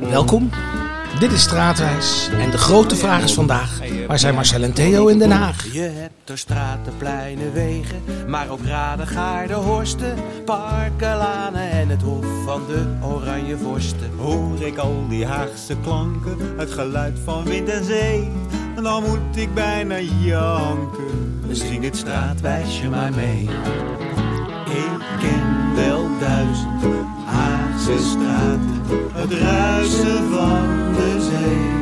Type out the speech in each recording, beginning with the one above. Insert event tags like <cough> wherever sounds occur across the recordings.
Welkom. Dit is Straatwijs en de grote vraag is vandaag: waar zijn Marcel en Theo in Den Haag? Je hebt er straten, pleinen, wegen, maar ook raden, gaarden, horsten, parken, lanen en het hof van de oranje vorsten. Hoor ik al die Haagse klanken, het geluid van wind en zee, dan moet ik bijna janken. Misschien dit straatwijsje maar mee. Ik ken wel duizend Haagse straten, het ruisen van de zee.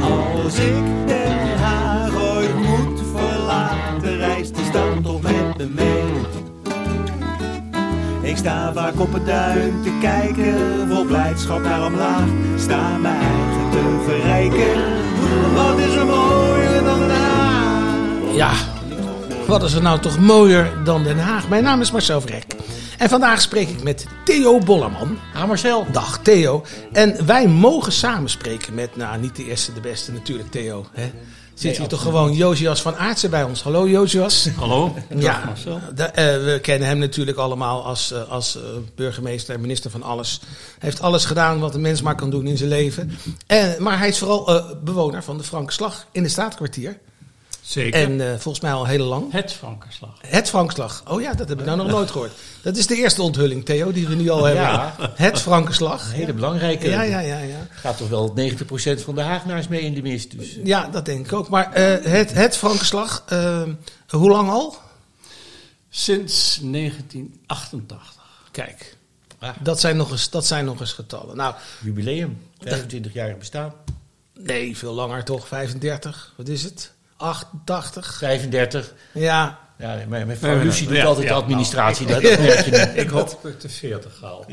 Als ik Den Haag ooit moet verlaten, reist die stad toch met me mee. Ik sta vaak op het duin te kijken, vol blijdschap naar omlaag. Sta mijn eigen te verrijken, wat is er mooier dan Den Haag? Ja, wat is er nou toch mooier dan Den Haag? Mijn naam is Marcel Vrek. En vandaag spreek ik met Theo Bollerman. Ah, Marcel. Dag Theo. En wij mogen samen spreken met, nou niet de eerste de beste natuurlijk Theo. Hè? Zit hier toch gewoon Josias van Aartsen bij ons. Hallo Josias. Hallo. Ja, Marcel. de- eh, we kennen hem natuurlijk allemaal als, eh, als eh, burgemeester en minister van alles. Hij heeft alles gedaan wat een mens maar kan doen in zijn leven. Eh, maar hij is vooral eh, bewoner van de Frankenslag in het Staatkwartier. Zeker. En eh, volgens mij al heel lang. het Frankenslag. Het Frankenslag. Oh ja, dat heb ik nou nog nooit gehoord. Dat is de eerste onthulling, Theo, die we nu al hebben. Ja. Het Frankenslag. Hele belangrijke. Ja, ja, ja, ja. Gaat toch wel 90% van de Hagenaars mee in de mist. Dus. Ja, dat denk ik ook. Maar eh, het, het Frankenslag, eh, hoe lang al? Sinds 1988. Kijk, dat zijn nog eens, dat zijn nog eens getallen. Nou, Jubileum. 25 jaar bestaan. nee, veel langer toch? 35, wat is het? 88? 35. Ja, Ja, mijn, mijn Nee, Lucie ja, doet altijd ja, de administratie. nou, dat, dat merk je nu. <laughs> Ik hoop dat <laughs> ik de 40 haal.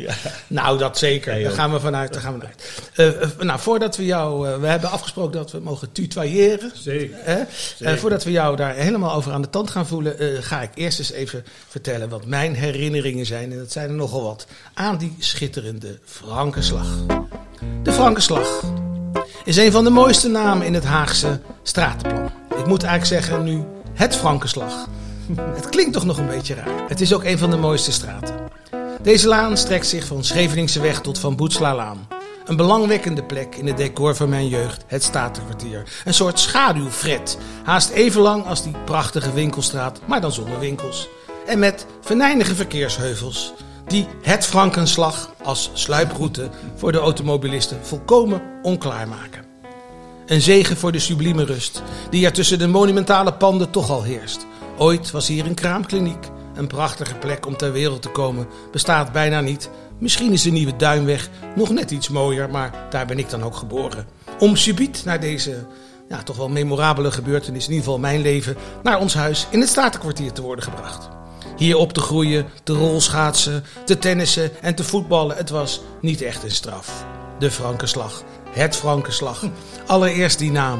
nou dat zeker. Nee, daar gaan we vanuit. Daar gaan we vanuit. Eh, eh, nou, voordat we jou, eh, we hebben afgesproken dat we mogen tutoyeren. Zeker. Hè? Eh, voordat we jou daar helemaal over aan de tand gaan voelen, eh, ga ik eerst eens even vertellen wat mijn herinneringen zijn. En dat zijn er nogal wat. Aan die schitterende Frankenslag. De Frankenslag is een van de mooiste namen in het Haagse stratenplan. Ik moet eigenlijk zeggen nu het Frankenslag. Het klinkt toch nog een beetje raar. Het is ook een van de mooiste straten. Deze laan strekt zich van Scheveningse tot Van Boetslalaan. Een belangwekkende plek in het decor van mijn jeugd, het Statenkwartier. Een soort schaduwfret, haast even lang als die prachtige winkelstraat, maar dan zonder winkels. En met venijnige verkeersheuvels, die het Frankenslag als sluiproute voor de automobilisten volkomen onklaar maken. Een zegen voor de sublieme rust, die er tussen de monumentale panden toch al heerst. Ooit was hier een kraamkliniek. Een prachtige plek om ter wereld te komen bestaat bijna niet. Misschien is de nieuwe Duinweg nog net iets mooier, maar daar ben ik dan ook geboren. Om subiet naar deze ja, toch wel memorabele gebeurtenis, in ieder geval mijn leven, naar ons huis in het Statenkwartier te worden gebracht. Hier op te groeien, te rolschaatsen, te tennissen en te voetballen, het was niet echt een straf. De Frankenslag, het Frankenslag. Allereerst die naam.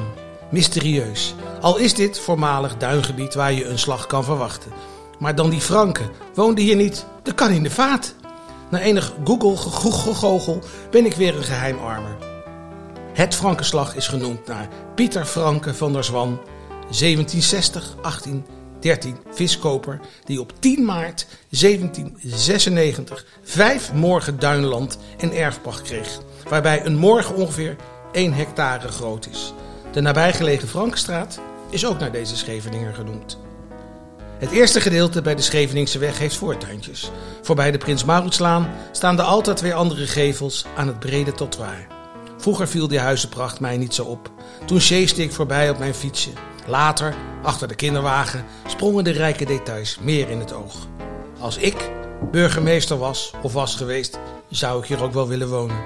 Mysterieus. Al is dit voormalig duingebied waar je een slag kan verwachten. Maar dan die Franken. Woonde hier niet de kan in de vaat. Na enig Google-gegogel ben ik weer een geheimarmer. Het Frankenslag is genoemd naar Pieter Franke van der Zwan, 1760, 1813 viskoper, die op 10 maart 1796 vijf morgen duinland in erfpacht kreeg, waarbij een morgen ongeveer 1 hectare groot is. De nabijgelegen Frankenstraat is ook naar deze Scheveninger genoemd. Het eerste gedeelte bij de Scheveningse weg heeft voortuintjes. Voorbij de Prins Mauritslaan staan de altijd weer andere gevels aan het brede trottoir. Vroeger viel die huizenpracht mij niet zo op. Toen sjeesde ik voorbij op mijn fietsje. Later, achter de kinderwagen, sprongen de rijke details meer in het oog. Als ik burgemeester was of was geweest, zou ik hier ook wel willen wonen.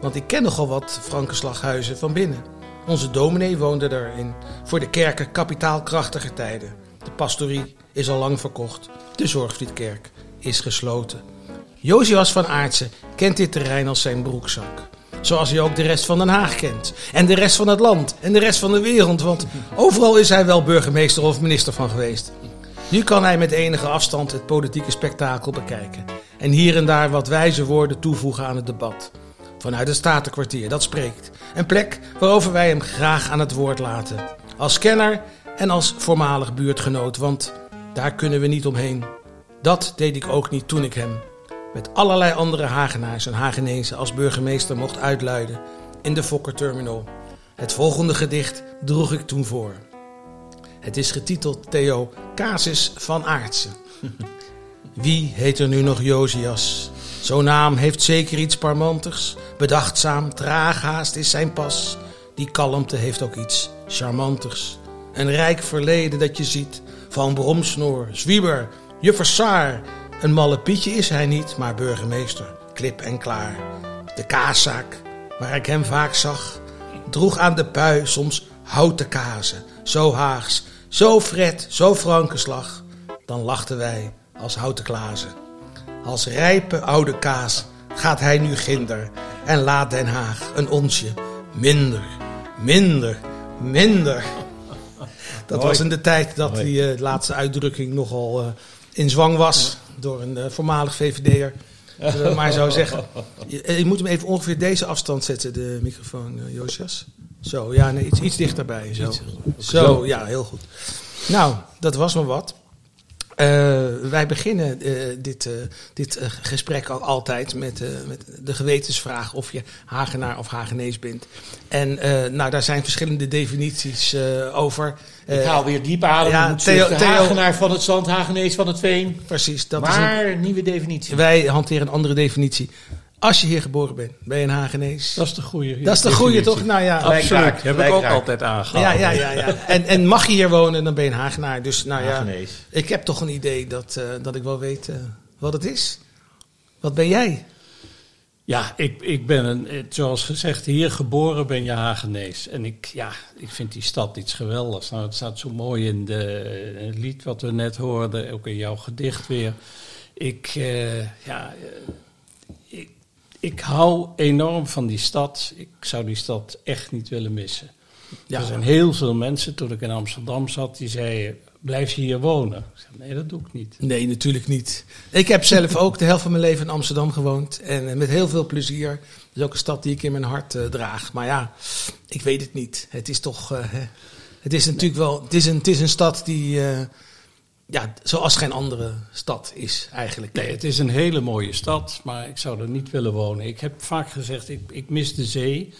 Want ik ken nogal wat Frankenslaghuizen van binnen. Onze dominee woonde erin. Voor de kerken kapitaalkrachtige tijden. De pastorie is al lang verkocht. De Zorgvlietkerk is gesloten. Josias van Aartsen kent dit terrein als zijn broekzak. Zoals hij ook de rest van Den Haag kent. En de rest van het land. En de rest van de wereld. Want overal is hij wel burgemeester of minister van geweest. Nu kan hij met enige afstand het politieke spektakel bekijken. En hier en daar wat wijze woorden toevoegen aan het debat. Vanuit het Statenkwartier, dat spreekt. Een plek waarover wij hem graag aan het woord laten. Als kenner en als voormalig buurtgenoot, want daar kunnen we niet omheen. Dat deed ik ook niet toen ik hem met allerlei andere Hagenaars en Hagenezen als burgemeester mocht uitluiden in de Fokkerterminal. Het volgende gedicht droeg ik toen voor. Het is getiteld Theo Casus van Aartsen. <laughs> Wie heet er nu nog Josias? Zo'n naam heeft zeker iets parmantigs. Bedachtzaam, traaghaast is zijn pas. Die kalmte heeft ook iets charmantigs. Een rijk verleden dat je ziet. Van Bromsnoor, Zwieber, Juffer Saar. Een malle pietje is hij niet, maar burgemeester. Klip en klaar. De kaaszaak, waar ik hem vaak zag, droeg aan de pui soms houten kazen. Zo Haags, zo Fred, zo Frankenslag. Dan lachten wij als houten klazen. Als rijpe oude kaas gaat hij nu ginder en laat Den Haag een onsje minder, minder, minder. Dat was in de tijd dat die eh, laatste uitdrukking nogal eh, in zwang was door een eh, voormalig VVD'er. Zullen we maar zo zeggen. <laughs> Je, eh, je moet hem even ongeveer deze afstand zetten, de microfoon, eh, Josias. Zo, ja, nee, iets, iets dichterbij. Zo. Zo, ja, heel goed. Nou, dat was maar wat. Eh, wij beginnen eh, dit, eh, dit gesprek al altijd met, met de gewetensvraag of je Hagenaar of Hagenees bent. En nou, daar zijn verschillende definities over. Ik haal weer diep adem. ja, Theo- Theo- Hagenaar van het zand, Hagenees van het veen. Precies, dat is een- maar nieuwe definitie. wij hanteren een andere definitie. Als je hier geboren bent, ben je een Hagenees. Dat is de goede. Dat is de goede, toch? Nou ja, Absoluut. Heb ik ook altijd aangehaald. ja, ja, ja, ja. En, en mag je hier wonen, dan ben je een Hagenaar. Dus nou ja, Hagenees. ik heb toch een idee dat, eh, dat ik wel weet eh, wat het is. Wat ben jij? Ja, ik, ik ben, een, eh, zoals gezegd, hier geboren ben je Hagenees. En ik, ja, ik vind die stad iets geweldigs. Nou, het staat zo mooi in, de, in het lied wat we net hoorden, ook in jouw gedicht weer. Ik, eh, ja, eh, ik, hou enorm van die stad. Ik zou die stad echt niet willen missen. Ja. Er zijn heel veel mensen, toen ik in Amsterdam zat, die zeiden, blijf je hier wonen? Ik zei, nee, dat doe ik niet. Nee, natuurlijk niet. Ik heb zelf ook de helft van mijn leven in Amsterdam gewoond. En eh, met heel veel plezier. Het is ook een stad die ik in mijn hart eh, draag. Maar ja, ik weet het niet. Het is toch. eh, het is natuurlijk wel. Het is een, het is een stad die. Ja, zoals geen andere stad is eigenlijk. Nee, het is een hele mooie stad, maar ik zou er niet willen wonen. Ik heb vaak gezegd, ik, ik mis de zee.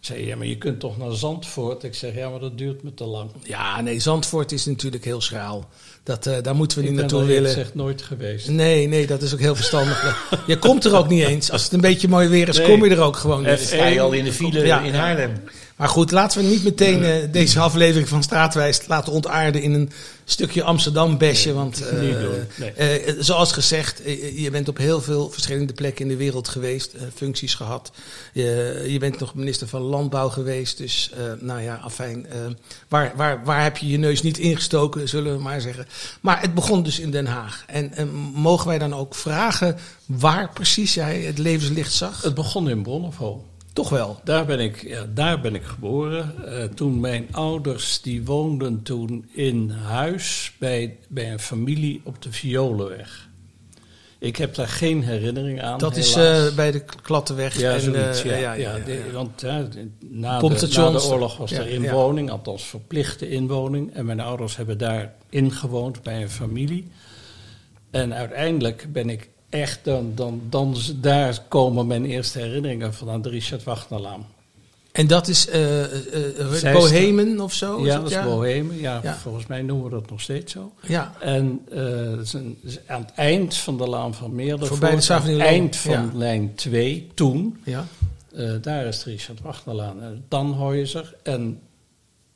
Zei je, ja, maar je kunt toch naar Zandvoort? Ik zeg, ja, maar dat duurt me te lang. Ja, nee, Zandvoort is natuurlijk heel schraal. Dat, eh, daar moeten we Ik niet ben naartoe er eerlijk willen. gezegd nooit geweest. Nee, nee, dat is ook heel verstandig. <laughs> je komt er ook niet eens. Als het een beetje mooi weer is, Nee. kom je er ook gewoon niet. Dan sta je al in de file Ja. in Haarlem. Maar goed, laten we niet meteen eh, deze aflevering van Straatwijs laten ontaarden in een stukje Amsterdam-besje. want eh, niet doen, nee. eh, zoals gezegd, je bent op heel veel verschillende plekken in de wereld geweest, functies gehad. Je, je bent nog minister van Landbouw geweest. Dus nou ja, afijn. waar, waar, waar heb je je neus niet ingestoken, zullen we maar zeggen. Maar het begon dus in Den Haag. En, en mogen wij dan ook vragen waar precies jij het levenslicht zag? Het begon in Bonnevaux. Toch wel. Daar ben ik, ja, daar ben ik geboren. Eh, toen mijn ouders, die woonden toen in huis bij, bij een familie op de Violenweg. Ik heb daar geen herinnering aan. Dat is eh, bij de Klattenweg. Ja, en, zoiets. eh, ja, ja, ja, de- ja. Want na, de, na de oorlog was er inwoning, althans verplichte inwoning. En mijn ouders hebben daar ingewoond bij een familie. En uiteindelijk ben ik echt, dan, dan, dan, daar komen mijn eerste herinneringen van aan de Richard Wagnerlaan. En dat is eh eh, Zij Bohemen of zo? is ja, dat is Bohemen. Ja, Ja. volgens mij noemen we dat nog steeds zo. Ja, En eh, het is een- aan het eind van de Laan van Meerdervoort, Voorbij de aan het eind van Ja. lijn 2, toen, ja. eh, daar is de Richard Wagnerlaan en Tannhäuser. En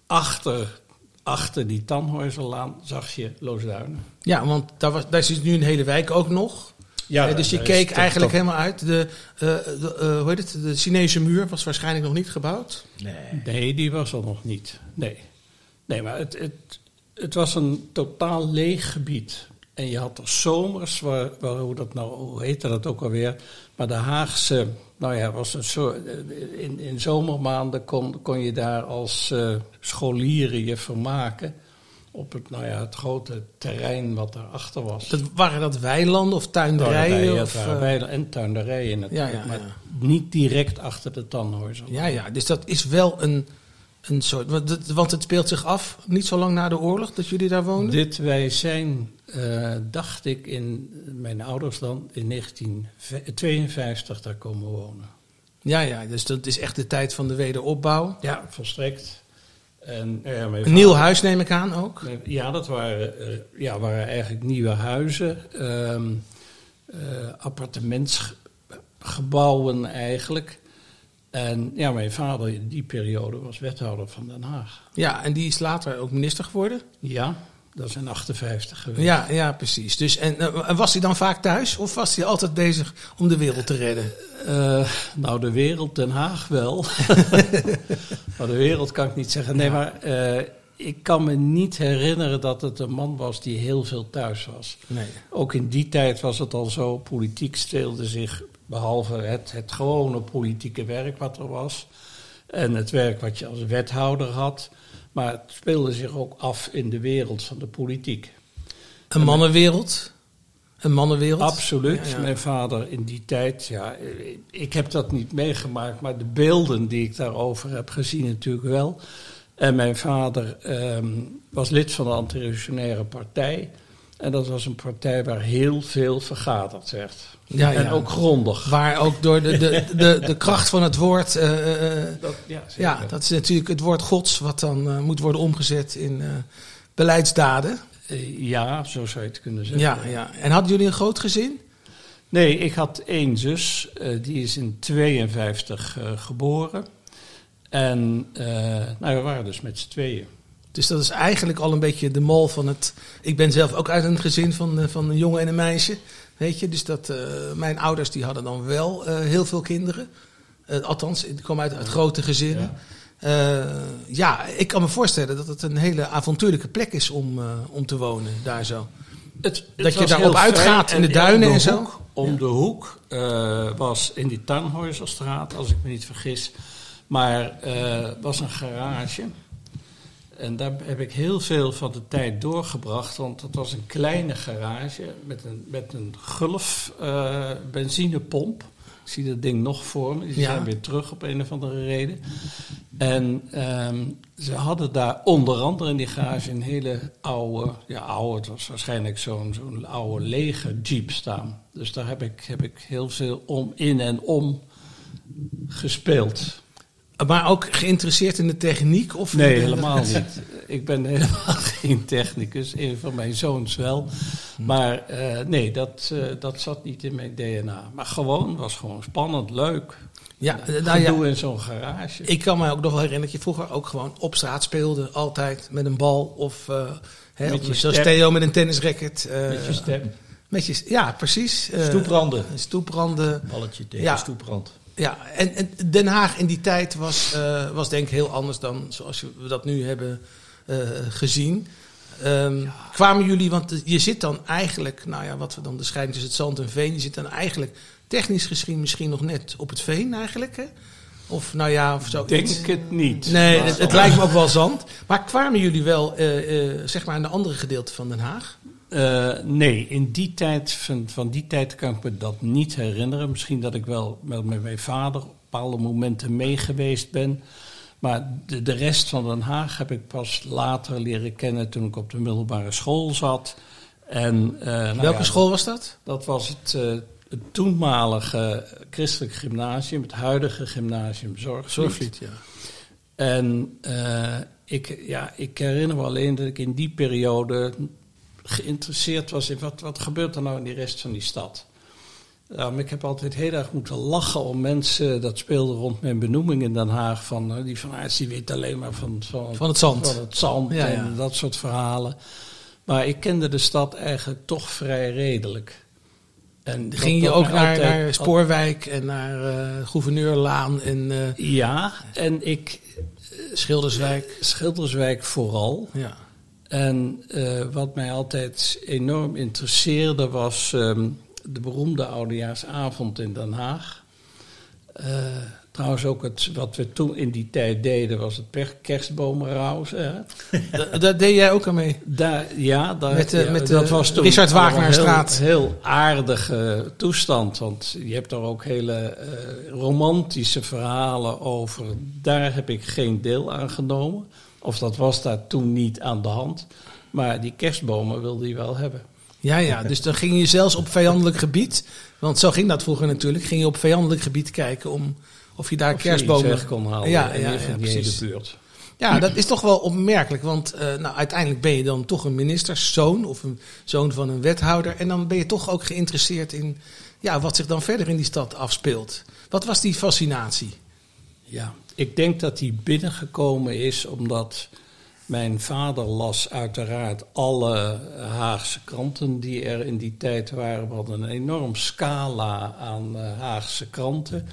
achter, achter die Tannhäuserlaan zag je Loosduinen. ja want daar, was, daar zit nu een hele wijk ook nog. Ja, Eh, dus je keek eigenlijk helemaal uit. De, eh, de, eh, hoe heet het? de Chinese muur was waarschijnlijk nog niet gebouwd. Nee. Nee, die was er nog niet. Nee, nee maar het, het, het was een totaal leeg gebied. En je had er zomers, waar, waar, hoe, dat nou, hoe heette dat ook alweer? Maar de Haagse, nou ja, was een soort, in, in zomermaanden kon, kon je daar als eh, scholieren je vermaken. Op het, nou ja, het grote terrein wat daarachter was. Dat, waren dat weilanden of tuinderijen? Tuinderijen, of, het eh, weiden en tuinderijen natuurlijk, Ja, ja, maar niet direct achter de Tannhäuser. ja, ja, dus dat is wel een, een soort... Want het, want het speelt zich af niet zo lang na de oorlog dat jullie daar woonden? Dit, wij zijn eh, dacht ik in mijn ouders dan in 1952 daar komen wonen. Ja, ja, dus dat is echt de tijd van de wederopbouw. Ja, volstrekt. En, vader- nieuw huis neem ik aan ook. Ja, dat waren, eh, ja, waren eigenlijk nieuwe huizen, ehm eh, appartementsgebouwen eigenlijk. En ja, mijn vader in die periode was wethouder van Den Haag. Ja, en die is later ook minister geworden. Ja, dat is in 58 geweest. Ja, ja precies. Dus, en eh, was hij dan vaak thuis of was hij altijd bezig om de wereld te redden? Eh, nou, de wereld, Den Haag wel. <laughs> maar de wereld kan ik niet zeggen. Nee, maar eh, ik kan me niet herinneren dat het een man was die heel veel thuis was. Nee. Ook in die tijd was het al zo, politiek steelde zich, behalve het, het gewone politieke werk wat er was, en het werk wat je als wethouder had, maar het speelde zich ook af in de wereld van de politiek. Een mannenwereld. Een mannenwereld. Absoluut. Ja, ja. Mijn vader in die tijd, ja, ik heb dat niet meegemaakt, maar de beelden die ik daarover heb gezien natuurlijk wel. En mijn vader ehm, was lid van de antirevolutionaire partij. En dat was een partij waar heel veel vergaderd werd. Ja, En ja. ook grondig. Waar ook door de, de, <laughs> de, de kracht van het woord. eh, eh, Dat, ja, dat is natuurlijk het woord Gods, wat dan eh, moet worden omgezet in eh, beleidsdaden. Eh, ja, zo zou je het kunnen zeggen. Ja, ja. En hadden jullie een groot gezin? Nee, ik had één zus, eh, die is in 52 eh, geboren. En eh, nou, we waren dus met z'n tweeën. Dus dat is eigenlijk al een beetje de mal van het. Ik ben zelf ook uit een gezin van, eh, van een jongen en een meisje. Weet je, dus dat, eh, mijn ouders die hadden dan wel eh, heel veel kinderen. Eh, althans, ik kom uit, uit grote gezinnen. Ja. ja, ik kan me voorstellen dat het een hele avontuurlijke plek is om, eh, om te wonen daar zo. Het, Dat je daarop uitgaat in de duinen en zo? hoek- Om de hoek eh, was in die Tannhäuserstraat, als ik me niet vergis. Maar eh was een garage. En daar heb ik heel veel van de tijd doorgebracht. Want dat was een kleine garage met een, met een gulf eh, benzinepomp. Ik zie dat ding nog voor me. Die Ja. zijn weer terug op een of andere reden. En ehm, ze hadden daar onder andere in die garage een hele oude, ja oude, het was waarschijnlijk zo'n zo'n oude lege jeep staan. Dus daar heb ik, heb ik heel veel om, in en om gespeeld. Maar ook geïnteresseerd in de techniek? Of Nee, de- helemaal niet. Ik ben helemaal <laughs> geen technicus. Een van mijn zoons wel. Maar eh, nee, dat, eh, dat zat niet in mijn DNA. Maar gewoon, was gewoon spannend, leuk. Ja, nou ja, in zo'n garage. ik kan me ook nog wel herinneren dat je vroeger ook gewoon op straat speelde. Altijd met een bal of... eh hè, Met je zoals step. Theo met een tennisracket. eh, Met je stem. met je- ja, precies. Stoepranden. Stoepranden. Balletje tegen Ja. stoeprand. Ja, en, en Den Haag in die tijd was, eh, was denk ik heel anders dan zoals we dat nu hebben eh, gezien. Ehm, Kwamen jullie, want je zit dan eigenlijk, nou ja, wat we dan de scheiding tussen het zand en veen, je zit dan eigenlijk technisch gezien misschien nog net op het veen eigenlijk, hè? Of nou ja, of zo. Denk het niet. Nee, het, het lijkt me ook wel zand. Maar kwamen jullie wel, eh, zeg maar, in de andere gedeelte van Den Haag? Eh, nee, in die tijd, van, van die tijd kan ik me dat niet herinneren. Misschien dat ik wel met mijn vader op bepaalde momenten meegeweest ben. Maar de, de rest van Den Haag heb ik pas later leren kennen toen ik op de middelbare school zat. En, eh, nou Welke ja, school was dat? Dat was het, eh, het toenmalige christelijk gymnasium, het huidige gymnasium Zorgvliet. Zorgvliet, ja. En ik, ja, ik herinner me alleen dat ik in die periode geïnteresseerd was in wat, wat gebeurt er nou in die rest van die stad. Maar ik heb altijd heel erg moeten lachen om mensen, dat speelde rond mijn benoeming in Den Haag, van eh, die van Aerts, die weet alleen maar van, van, Van het zand. van het zand Ja, en ja. dat soort verhalen. Maar ik kende de stad eigenlijk toch vrij redelijk. En Ging je ook naar, altijd- naar Spoorwijk en naar eh Gouverneurlaan en eh, Ja, en ik, Schilderswijk? Schilderswijk vooral. Ja. En eh, wat mij altijd enorm interesseerde was ehm, de beroemde oudejaarsavond in Den Haag. Eh, trouwens ook het, wat we toen in die tijd deden was het. <laughs> Da- Daar deed jij ook aan mee. Daar, ja, daar, Met ja, met dat was toen Richard Wagnerstraat. Heel, heel aardige toestand, want je hebt er ook hele eh, romantische verhalen over. Daar heb ik geen deel aan genomen. Of dat was daar toen niet aan de hand. Maar die kerstbomen wilde hij wel hebben. Ja, ja, <laughs> dus dan ging je zelfs op vijandelijk gebied, want zo ging dat vroeger natuurlijk, ging je op vijandelijk gebied kijken om of je daar Of je kerstbomen weg kon halen. Ja, ja, ja, precies. buurt. Ja, dat is toch wel opmerkelijk, want eh, nou, uiteindelijk ben je dan toch een ministerszoon of een zoon van een wethouder en dan ben je toch ook geïnteresseerd in ja, wat zich dan verder in die stad afspeelt. Wat was die fascinatie? Ja, ik denk dat die binnengekomen is omdat mijn vader las uiteraard alle Haagse kranten die er in die tijd waren. We hadden een enorm scala aan eh, Haagse kranten.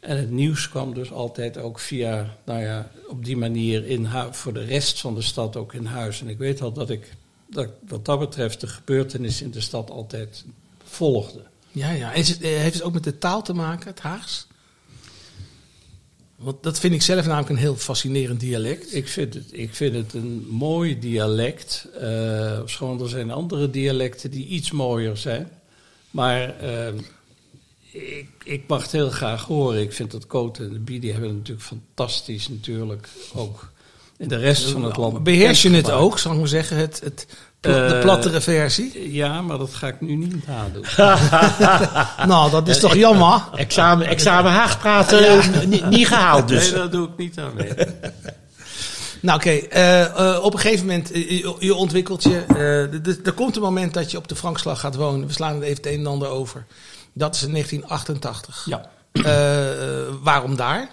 En het nieuws kwam dus altijd ook via, nou ja, op die manier in voor de rest van de stad ook in huis. En ik weet al dat ik, dat wat dat betreft de gebeurtenissen in de stad altijd volgde. Ja, ja. Het, eh, heeft het ook met de taal te maken, het Haags? Want dat vind ik zelf namelijk een heel fascinerend dialect. Ik vind het, ik vind het een mooi dialect. eh schoon er zijn andere dialecten die iets mooier zijn. Maar eh, ik, ik mag het heel graag horen. Ik vind dat Coat en de Bie, die hebben het natuurlijk fantastisch natuurlijk ook in de rest van het land. Beheers je het ook, zal ik maar zeggen, het, het, pla- de Eh, plattere versie? Ja, maar dat ga ik nu niet nadoen. <laughs> nou, dat is toch jammer? Examen, examen Haag praten, eh, niet, niet <laughs> gehaald dus. Nee, dat doe ik niet aan mee. <laughs> Nou, oké. eh, eh, op een gegeven moment, eh, je, ontwikkelt je. eh, er komt een moment dat je op de Frankslag gaat wonen. We slaan het even het een en ander over. Dat is in 1988. Ja. Eh, eh, waarom daar?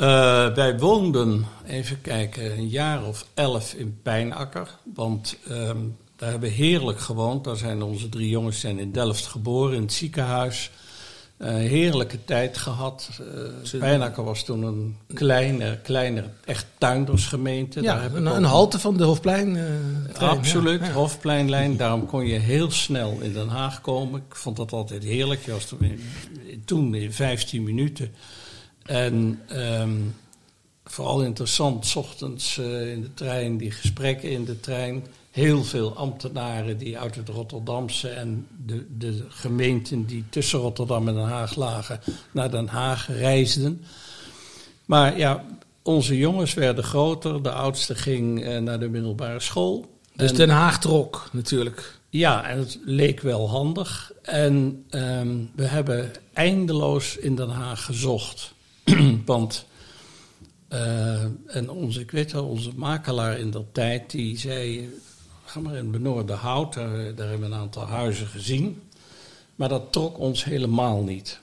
Eh, wij woonden, even kijken, een jaar of elf in Pijnakker. Want ehm, daar hebben we heerlijk gewoond. Daar zijn onze drie jongens zijn in Delft geboren, in het ziekenhuis. Eh, heerlijke tijd gehad. Eh Pijnakker was toen een kleine, kleine echt tuindersgemeente. Daar Ja, heb ik een, halte van de Hofplein. eh, trein, Absoluut, ja. Ja. Hofpleinlijn. Daarom kon je heel snel in Den Haag komen. Ik vond dat altijd heerlijk. Je was toen in, toen in 15 minuten. En ehm, vooral interessant, 's ochtends eh, in de trein, die gesprekken in de trein. Heel veel ambtenaren die uit het Rotterdamse en de, de gemeenten die tussen Rotterdam en Den Haag lagen, naar Den Haag reisden. Maar ja, onze jongens werden groter. De oudste ging eh, naar de middelbare school. Dus En- Den Haag trok natuurlijk. ja, en het leek wel handig. En ehm, we hebben eindeloos in Den Haag gezocht. <clears throat> Want, eh, en onze, ik weet wel, onze makelaar in dat tijd, die zei, ga maar in Benoorde Hout, daar, daar hebben we een aantal huizen gezien. Maar dat trok ons helemaal niet.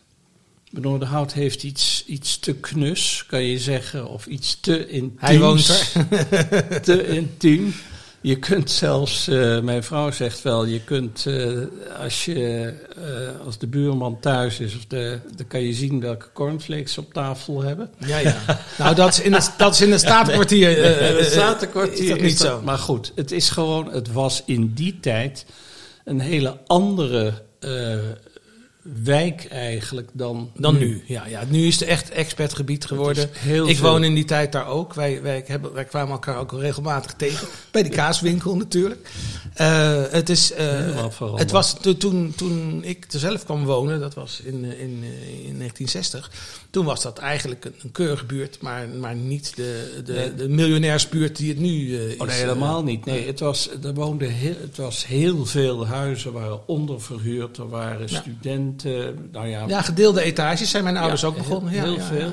Benoorde Hout heeft iets, iets te knus, kan je zeggen, of iets te intiems. Hij woont er. te intiem. Je kunt zelfs, eh, mijn vrouw zegt wel, je kunt eh, als, je, eh, als de buurman thuis is, of de, dan kan je zien welke cornflakes ze op tafel hebben. Ja, ja. nou, dat is in het, dat is in het <laughs> statenkwartier. eh, Het statenkwartier is dat niet zo. Maar goed, het is gewoon, het was in die tijd een hele andere wijk eigenlijk dan, Dan nu. Ja, ja, nu is het echt expertgebied geworden. Heel Ik veel. woon in die tijd daar ook. Wij, wij, hebben, wij kwamen elkaar ook regelmatig tegen. <laughs> Bij de kaaswinkel natuurlijk. Eh, het, is, eh, het was to- toen, toen ik er zelf kwam wonen, dat was in, eh, in, in 1960. Toen was dat eigenlijk een, een keurige buurt, maar, maar niet de, de, Nee. de miljonairsbuurt die het nu is. Oh, nee, helemaal niet. Nee, het was, er woonden heel, het was heel veel huizen waren onderverhuurd. Er waren Ja. Studenten. Nou ja, Ja, gedeelde etages zijn mijn ouders Ja, ook begonnen. Ja, heel ja, veel.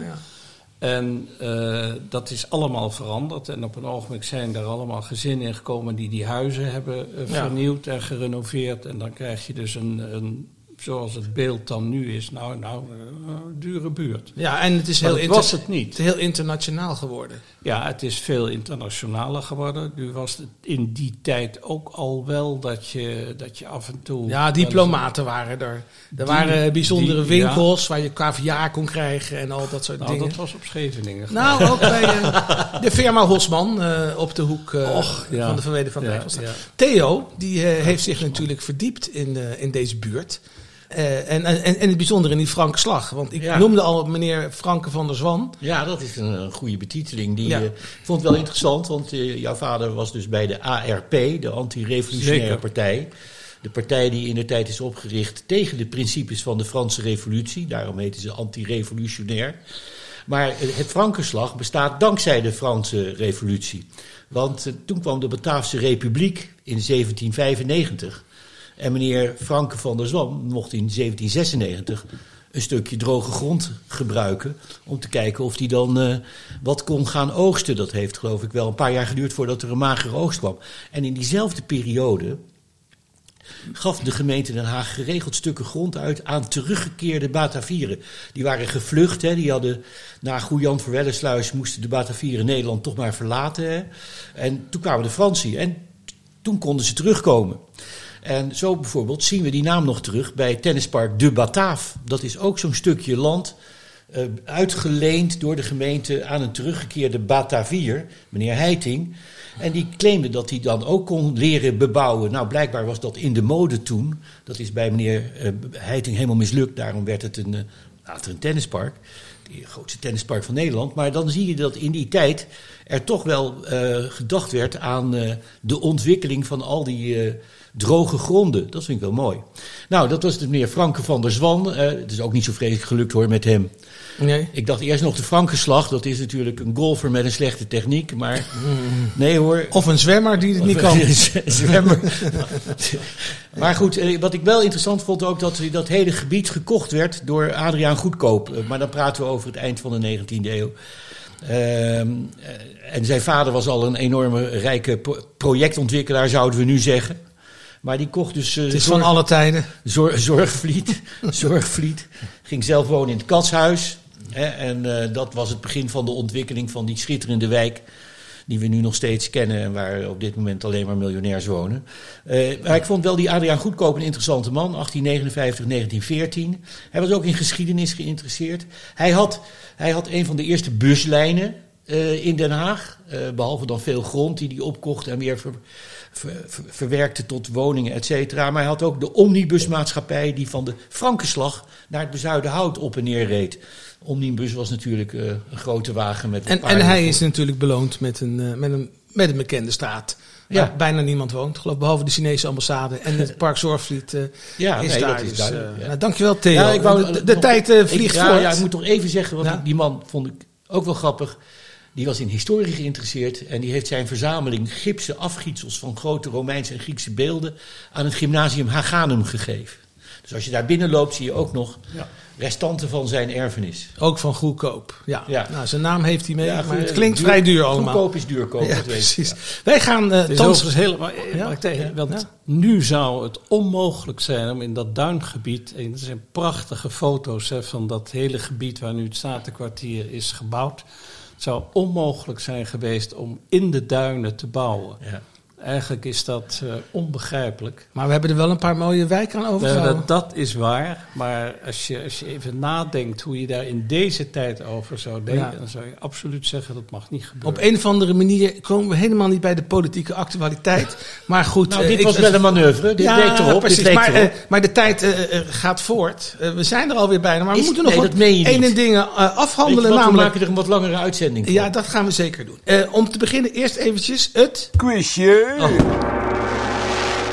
En eh, dat is allemaal veranderd. En op een ogenblik zijn er allemaal gezinnen in gekomen die die huizen hebben eh, vernieuwd en gerenoveerd. En dan krijg je dus een, een zoals het beeld dan nu is, nou, nou, eh, een dure buurt. Ja, en het is Maar heel, inter- was het niet. heel internationaal geworden. Ja, het is veel internationaler geworden. Nu was het in die tijd ook al wel dat je, dat je af en toe... Ja, diplomaten waren er. Er Die- waren bijzondere die- ja. winkels waar je caviar kon krijgen en al dat soort Nou, dingen. dat was op Scheveningen. Nou, ook bij eh, de firma Hosman eh, op de hoek Och, ja. van de Verweden van Ja. Theo, die heeft zich natuurlijk verdiept in, in deze buurt. Eh, en, en, en het bijzonder in die Franke Slag. Want ik Ja. noemde al meneer Franke van der Zwan. Ja, dat is een, een goede betiteling. Die, Ja. ik vond het wel interessant, want eh, jouw vader was dus bij de ARP, de Anti-Revolutionaire. Partij. De partij die in de tijd is opgericht tegen de principes van de Franse Revolutie. Daarom heten ze anti-revolutionair. Maar het Frankenslag bestaat dankzij de Franse revolutie. Want eh, toen kwam de Bataafse Republiek in 1795. En meneer Franke van der Zwam mocht in 1796 een stukje droge grond gebruiken. Om te kijken of hij dan eh, wat kon gaan oogsten. Dat heeft geloof ik wel een paar jaar geduurd voordat er een magere oogst kwam. En in diezelfde periode gaf de gemeente Den Haag geregeld stukken grond uit aan teruggekeerde Batavieren. Die waren gevlucht, hè, die hadden na Goejan voor moesten de Batavieren Nederland toch maar verlaten. Hè. En toen kwamen de Fransen en toen konden ze terugkomen. En zo bijvoorbeeld zien we die naam nog terug bij tennispark De Bataaf. Dat is ook zo'n stukje land uh, uitgeleend door de gemeente aan een teruggekeerde Batavier, meneer Heiting. En die claimde dat hij dan ook kon leren bebouwen. Nou, blijkbaar was dat in de mode toen. Dat is bij meneer uh, Heiting helemaal mislukt. Daarom werd het een, uh, later een tennispark. Het grootste tennispark van Nederland. Maar dan zie je dat in die tijd er toch wel gedacht werd aan de ontwikkeling van al die droge gronden. Dat vind ik wel mooi. Nou, dat was de meneer Franke van der Zwan. het is ook niet zo vreselijk gelukt hoor met hem. Nee. Ik dacht eerst nog de Frankenslag. Dat is natuurlijk een golfer met een slechte techniek. Maar <laughs> nee hoor. Of een zwemmer die het niet kan. <laughs> zwemmer. <laughs> maar goed, eh, wat ik wel interessant vond ook dat dat hele gebied gekocht werd door Adriaan Goedkoop. Maar dan praten we over het eind van de 19e eeuw. Uh, en zijn vader was al een enorme rijke projectontwikkelaar, zouden we nu zeggen. Maar die kocht dus. Uh, het is van alle tijden. Zorg, zorgvliet. <laughs> zorgvliet. Ging zelf wonen in het katshuis. Hè, en uh, dat was het begin van de ontwikkeling van die schitterende wijk. Die we nu nog steeds kennen en waar op dit moment alleen maar miljonairs wonen. Uh, maar ik vond wel die Adriaan Goedkoop een interessante man. 1859, 1914. Hij was ook in geschiedenis geïnteresseerd. Hij had, hij had een van de eerste buslijnen uh, in Den Haag. behalve dan veel grond die hij opkocht en weer ver, ver, ver, verwerkte tot woningen, et cetera. Maar hij had ook de omnibusmaatschappij die van de Frankenslag naar het bezuiden hout op en neer reed. Omnibus was natuurlijk uh, een grote wagen met. En, en hij is natuurlijk beloond met een, met een, met een bekende straat. Waar ja. bijna niemand woont, geloof behalve de Chinese ambassade en het <laughs> Park Zorgvliet uh, ja, is nee, daar. Dat is dus, ja. nou, dankjewel Theo. Ja, ik wou, de de, de nog, tijd vliegt ik, voort. Ja, ik moet toch even zeggen, want die man vond ik ook wel grappig. Die was in historie geïnteresseerd en die heeft zijn verzameling gipsen afgietsels van grote Romeinse en Griekse beelden aan het gymnasium Haganum gegeven. Dus als je daar binnen loopt, zie je ook nog ja. restanten van zijn erfenis. Ook van goedkoop. Ja. Ja. Nou, zijn naam heeft hij mee, Ja, maar het klinkt duur- vrij duur allemaal. Goedkoop is duurkoop, Ja, precies. Ja. Wij gaan uh, thans... helemaal. Tegen, Ja. want Ja. nu zou het onmogelijk zijn om in dat duingebied. En er zijn prachtige foto's hè, van dat hele gebied waar nu het Statenkwartier is gebouwd. Zou onmogelijk zijn geweest om in de duinen te bouwen. Ja. Eigenlijk is dat eh, onbegrijpelijk. Maar we hebben er wel een paar mooie wijken aan Eh, overgehouden. dat, dat is waar, maar als je, als je even nadenkt hoe je daar in deze tijd over zou denken, Ja. dan zou je absoluut zeggen dat mag niet gebeuren. Op een of andere manier komen we helemaal niet bij de politieke actualiteit. <laughs> Maar goed. Nou, eh, dit ik- was wel een manoeuvre. Dit ja, leek erop. precies. Dit leek maar, erop. eh, maar de tijd eh, eh, gaat voort. Eh, we zijn er alweer bijna. Maar we moeten nog nee, wat ene niet. dingen eh, afhandelen. wat, we namelijk, maken er een wat langere uitzending van. ja, dat gaan we zeker doen. Eh, om te beginnen eerst eventjes het... Quizje.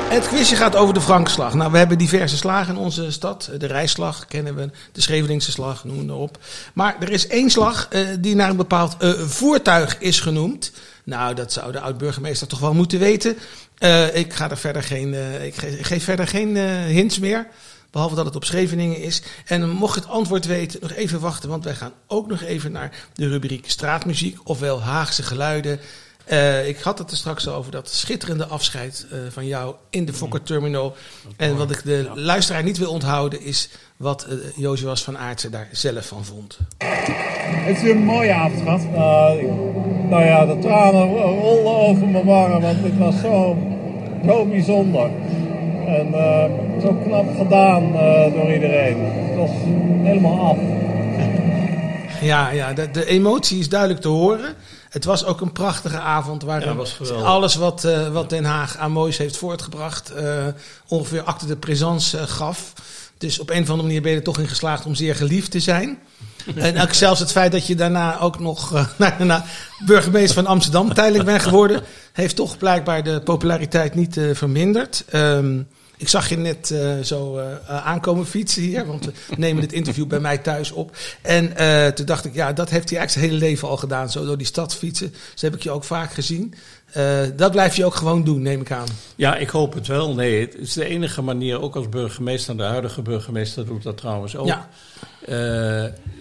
Het quizje gaat over de Frankenslag. Nou, we hebben diverse slagen in onze stad. De Rijsslag kennen we, de Schevelingse slag, noem maar op. Maar er is één slag eh, die naar een bepaald eh, voertuig is genoemd. Nou, dat zou de oud-burgemeester toch wel moeten weten. Eh, ik, ga er verder geen, ik, ge- ik geef verder geen hints meer. Behalve dat het op Scheveningen is. En mocht het antwoord weten, nog even wachten. Want wij gaan ook nog even naar de rubriek straatmuziek. Ofwel Haagse geluiden. Eh, ik had het er straks al over dat schitterende afscheid eh, van jou in de Fokker Terminal. En wat ik de luisteraar niet wil onthouden is wat Jozuas van Aartsen daar zelf van vond. Het is weer een mooie avond gehad. Nou, nou ja, de tranen rolden over mijn wangen, want het was zo, zo bijzonder. En eh, zo knap gedaan eh, door iedereen. Het was helemaal af. Ja, ja de, de emotie is duidelijk te horen. Het was ook een prachtige avond waarin Ja, alles wat, eh, wat Den Haag aan moois heeft voortgebracht eh, ongeveer acte de présence eh, gaf. Dus op een of andere manier ben je er toch in geslaagd om zeer geliefd te zijn. <laughs> En ook zelfs het feit dat je daarna ook nog eh, <laughs> daarna burgemeester van Amsterdam tijdelijk bent geworden, <laughs> heeft toch blijkbaar de populariteit niet verminderd. Ehm, Ik zag je net eh, zo eh, eh, aankomen fietsen hier, want we <laughs> nemen dit interview bij mij thuis op. En toen dacht ik, ja, dat heeft hij eigenlijk zijn hele leven al gedaan, zo door die stad fietsen. Dus heb ik je ook vaak gezien. Dat blijf je ook gewoon doen, neem ik aan. Ja, ik hoop het wel. Nee, het is de enige manier, ook als burgemeester, en de huidige burgemeester doet dat trouwens ook. Ja.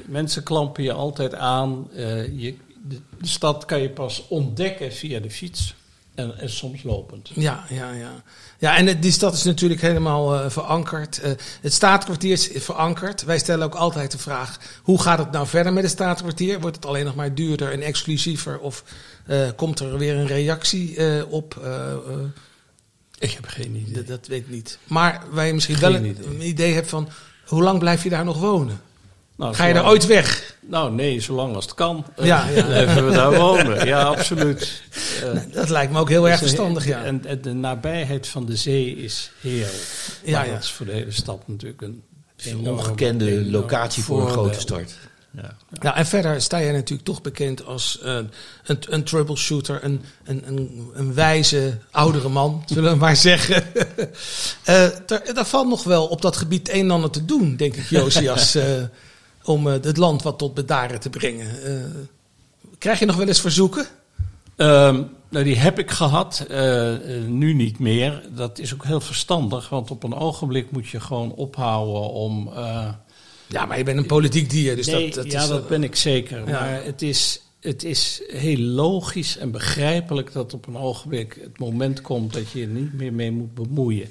Mensen klampen je altijd aan. Je, de, de stad kan je pas ontdekken via de fiets en, en soms lopend. Ja, ja, ja. Ja, en het- die stad is natuurlijk helemaal eh, verankerd. Eh, het staatkwartier is verankerd. Wij stellen ook altijd de vraag: hoe gaat het nou verder met het staatkwartier? Wordt het alleen nog maar duurder en exclusiever? Of eh, komt er weer een reactie op? Ik heb geen idee. dat, dat weet ik niet. Maar waar je misschien Geen wel een idee. een idee hebt van: hoe lang blijf je daar nog wonen? Nou, Ga je daar zolang- ooit weg? Nou, nee, zolang als het kan. eh, Ja, ja. Blijven we daar wonen. Ja, absoluut. <laughs> Eh, Dat lijkt me ook heel erg dus, eh, verstandig, ja. En, en de nabijheid van de zee is heerlijk. Ja, Maar ja. dat is voor de hele stad natuurlijk een ongekende locatie voor een grote start. Ja. Nou, en verder sta jij natuurlijk toch bekend als eh, een, een troubleshooter, een, een, een, een wijze oudere man, <laughs> zullen we maar zeggen. <laughs> Eh er, er valt nog wel op dat gebied een en ander te doen, denk ik, Josias, eh, om eh, het land wat tot bedaren te brengen. Eh, krijg je nog wel eens verzoeken? Ehm, nou, die heb ik gehad, eh, nu niet meer. Dat is ook heel verstandig, want op een ogenblik moet je gewoon ophouden om... Ja, maar je bent een politiek dier, dus nee, dat, dat ja, is... dat ben ik zeker. ja. Maar het is, het is heel logisch en begrijpelijk dat op een ogenblik het moment komt dat je je er niet meer mee moet bemoeien.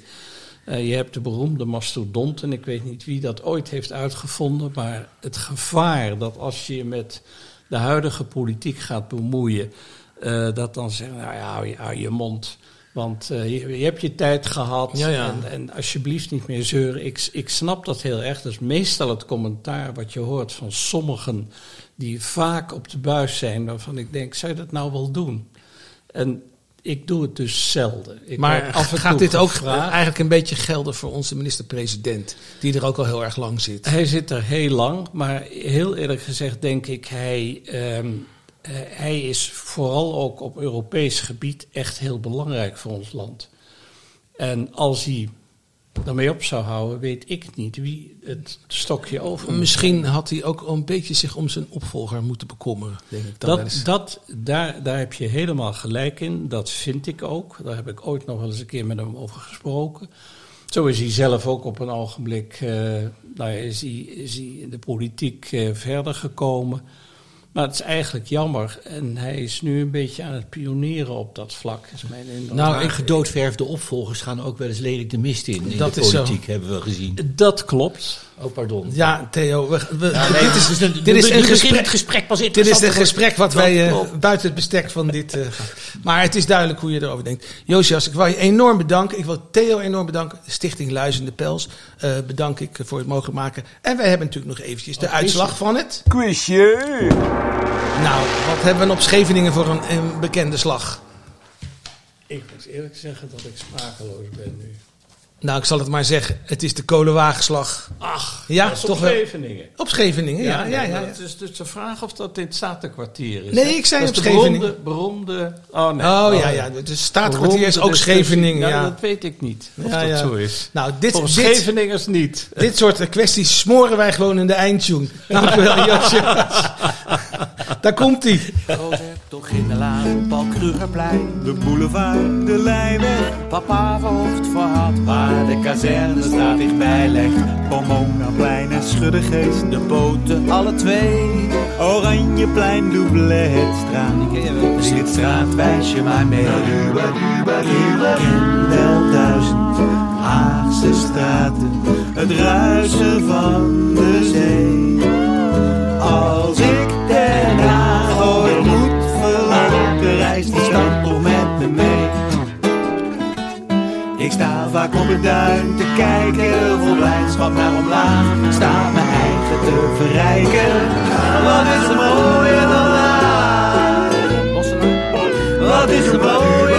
Eh, je hebt de beroemde mastodont, en ik weet niet wie dat ooit heeft uitgevonden, maar het gevaar dat als je je met de huidige politiek gaat bemoeien, eh, dat dan zeggen, nou ja, hou je, mond. Want eh, je, je hebt je tijd gehad Ja, ja. En, en alsjeblieft niet meer zeuren. Ik, ik snap dat heel erg. Dat is meestal het commentaar wat je hoort van sommigen die vaak op de buis zijn, waarvan ik denk, zou je dat nou wel doen? En ik doe het dus zelden. Ik maar af en gaat dit ook gevraagd. eigenlijk een beetje gelden voor onze minister-president, die er ook al heel erg lang zit? Hij zit er heel lang, maar heel eerlijk gezegd denk ik, hij, ehm, eh, hij is vooral ook op Europees gebied echt heel belangrijk voor ons land. En als hij daarmee op zou houden, weet ik niet wie het stokje over Misschien had hij ook een beetje zich om zijn opvolger moeten bekommeren, denk ik dan Dat, dat, daar, daar heb je helemaal gelijk in. Dat vind ik ook. Daar heb ik ooit nog wel eens een keer met hem over gesproken. Zo is hij zelf ook op een ogenblik, nou ja, is, hij, is hij in de politiek eh, verder gekomen. Maar het is eigenlijk jammer. En hij is nu een beetje aan het pionieren op dat vlak, is mijn indruk. Nou, ik- gedoodverfde opvolgers gaan ook wel eens lelijk de mist in. In Dat de is zo. politiek hebben we gezien. dat klopt. Oh, pardon. Ja, Theo, we, we- nee, dit is, dus een- dit is een gesprek. het gesprek pas Dit is een gesprek wat wij eh, buiten het bestek van dit eh, gaan. Maar het is duidelijk hoe je erover denkt. Josias, ik wil je enorm bedanken. Ik wil Theo enorm bedanken. Stichting Luizende Pels eh, bedank ik voor het mogelijk maken. En wij hebben natuurlijk nog eventjes de uitslag van het. Quizje! Nou, wat hebben we op Scheveningen voor een, een bekende slag? Ik moet eerlijk zeggen dat ik sprakeloos ben nu. Nou, ik zal het maar zeggen. Het is de kolenwagenslag. Ach, Ja, dat is op toch wel. Scheveningen. Op Scheveningen, ja. ja, ja, maar ja. Het is dus de vraag of dat in het Statenkwartier is. Nee, hè? ik zei dat op Scheveningen. beroemde, beroemde... Oh, nee. Oh ja, ja. Het staatkwartier is ook. Scheveningen, Nou, ja. dat weet ik niet, of Ja, dat zo is. Nou, dit, Volgens dit, Scheveningers niet. dit soort eh, kwesties smoren wij gewoon in de eindtune. <laughs> Dankjewel, Josias. <laughs> Daar komt hij. Toch in de laan, Paul Krugerplein. De boulevard, de Leijweg, Papa verhoogd verhad, waar de kazerne staat dichtbij legt. Pomonaplein en Schuddegeest. De boten, alle twee. Oranjeplein, Doubletstraat. Zing het straatwijsje maar mee. Ken wel duizend Haagse straten, het ruisen van de zee. Als vaak op het duin te kijken. Vol blijdschap naar omlaag, sta mijn eigen te verrijken. Wat is er mooier dan laag? Wat is er mooier?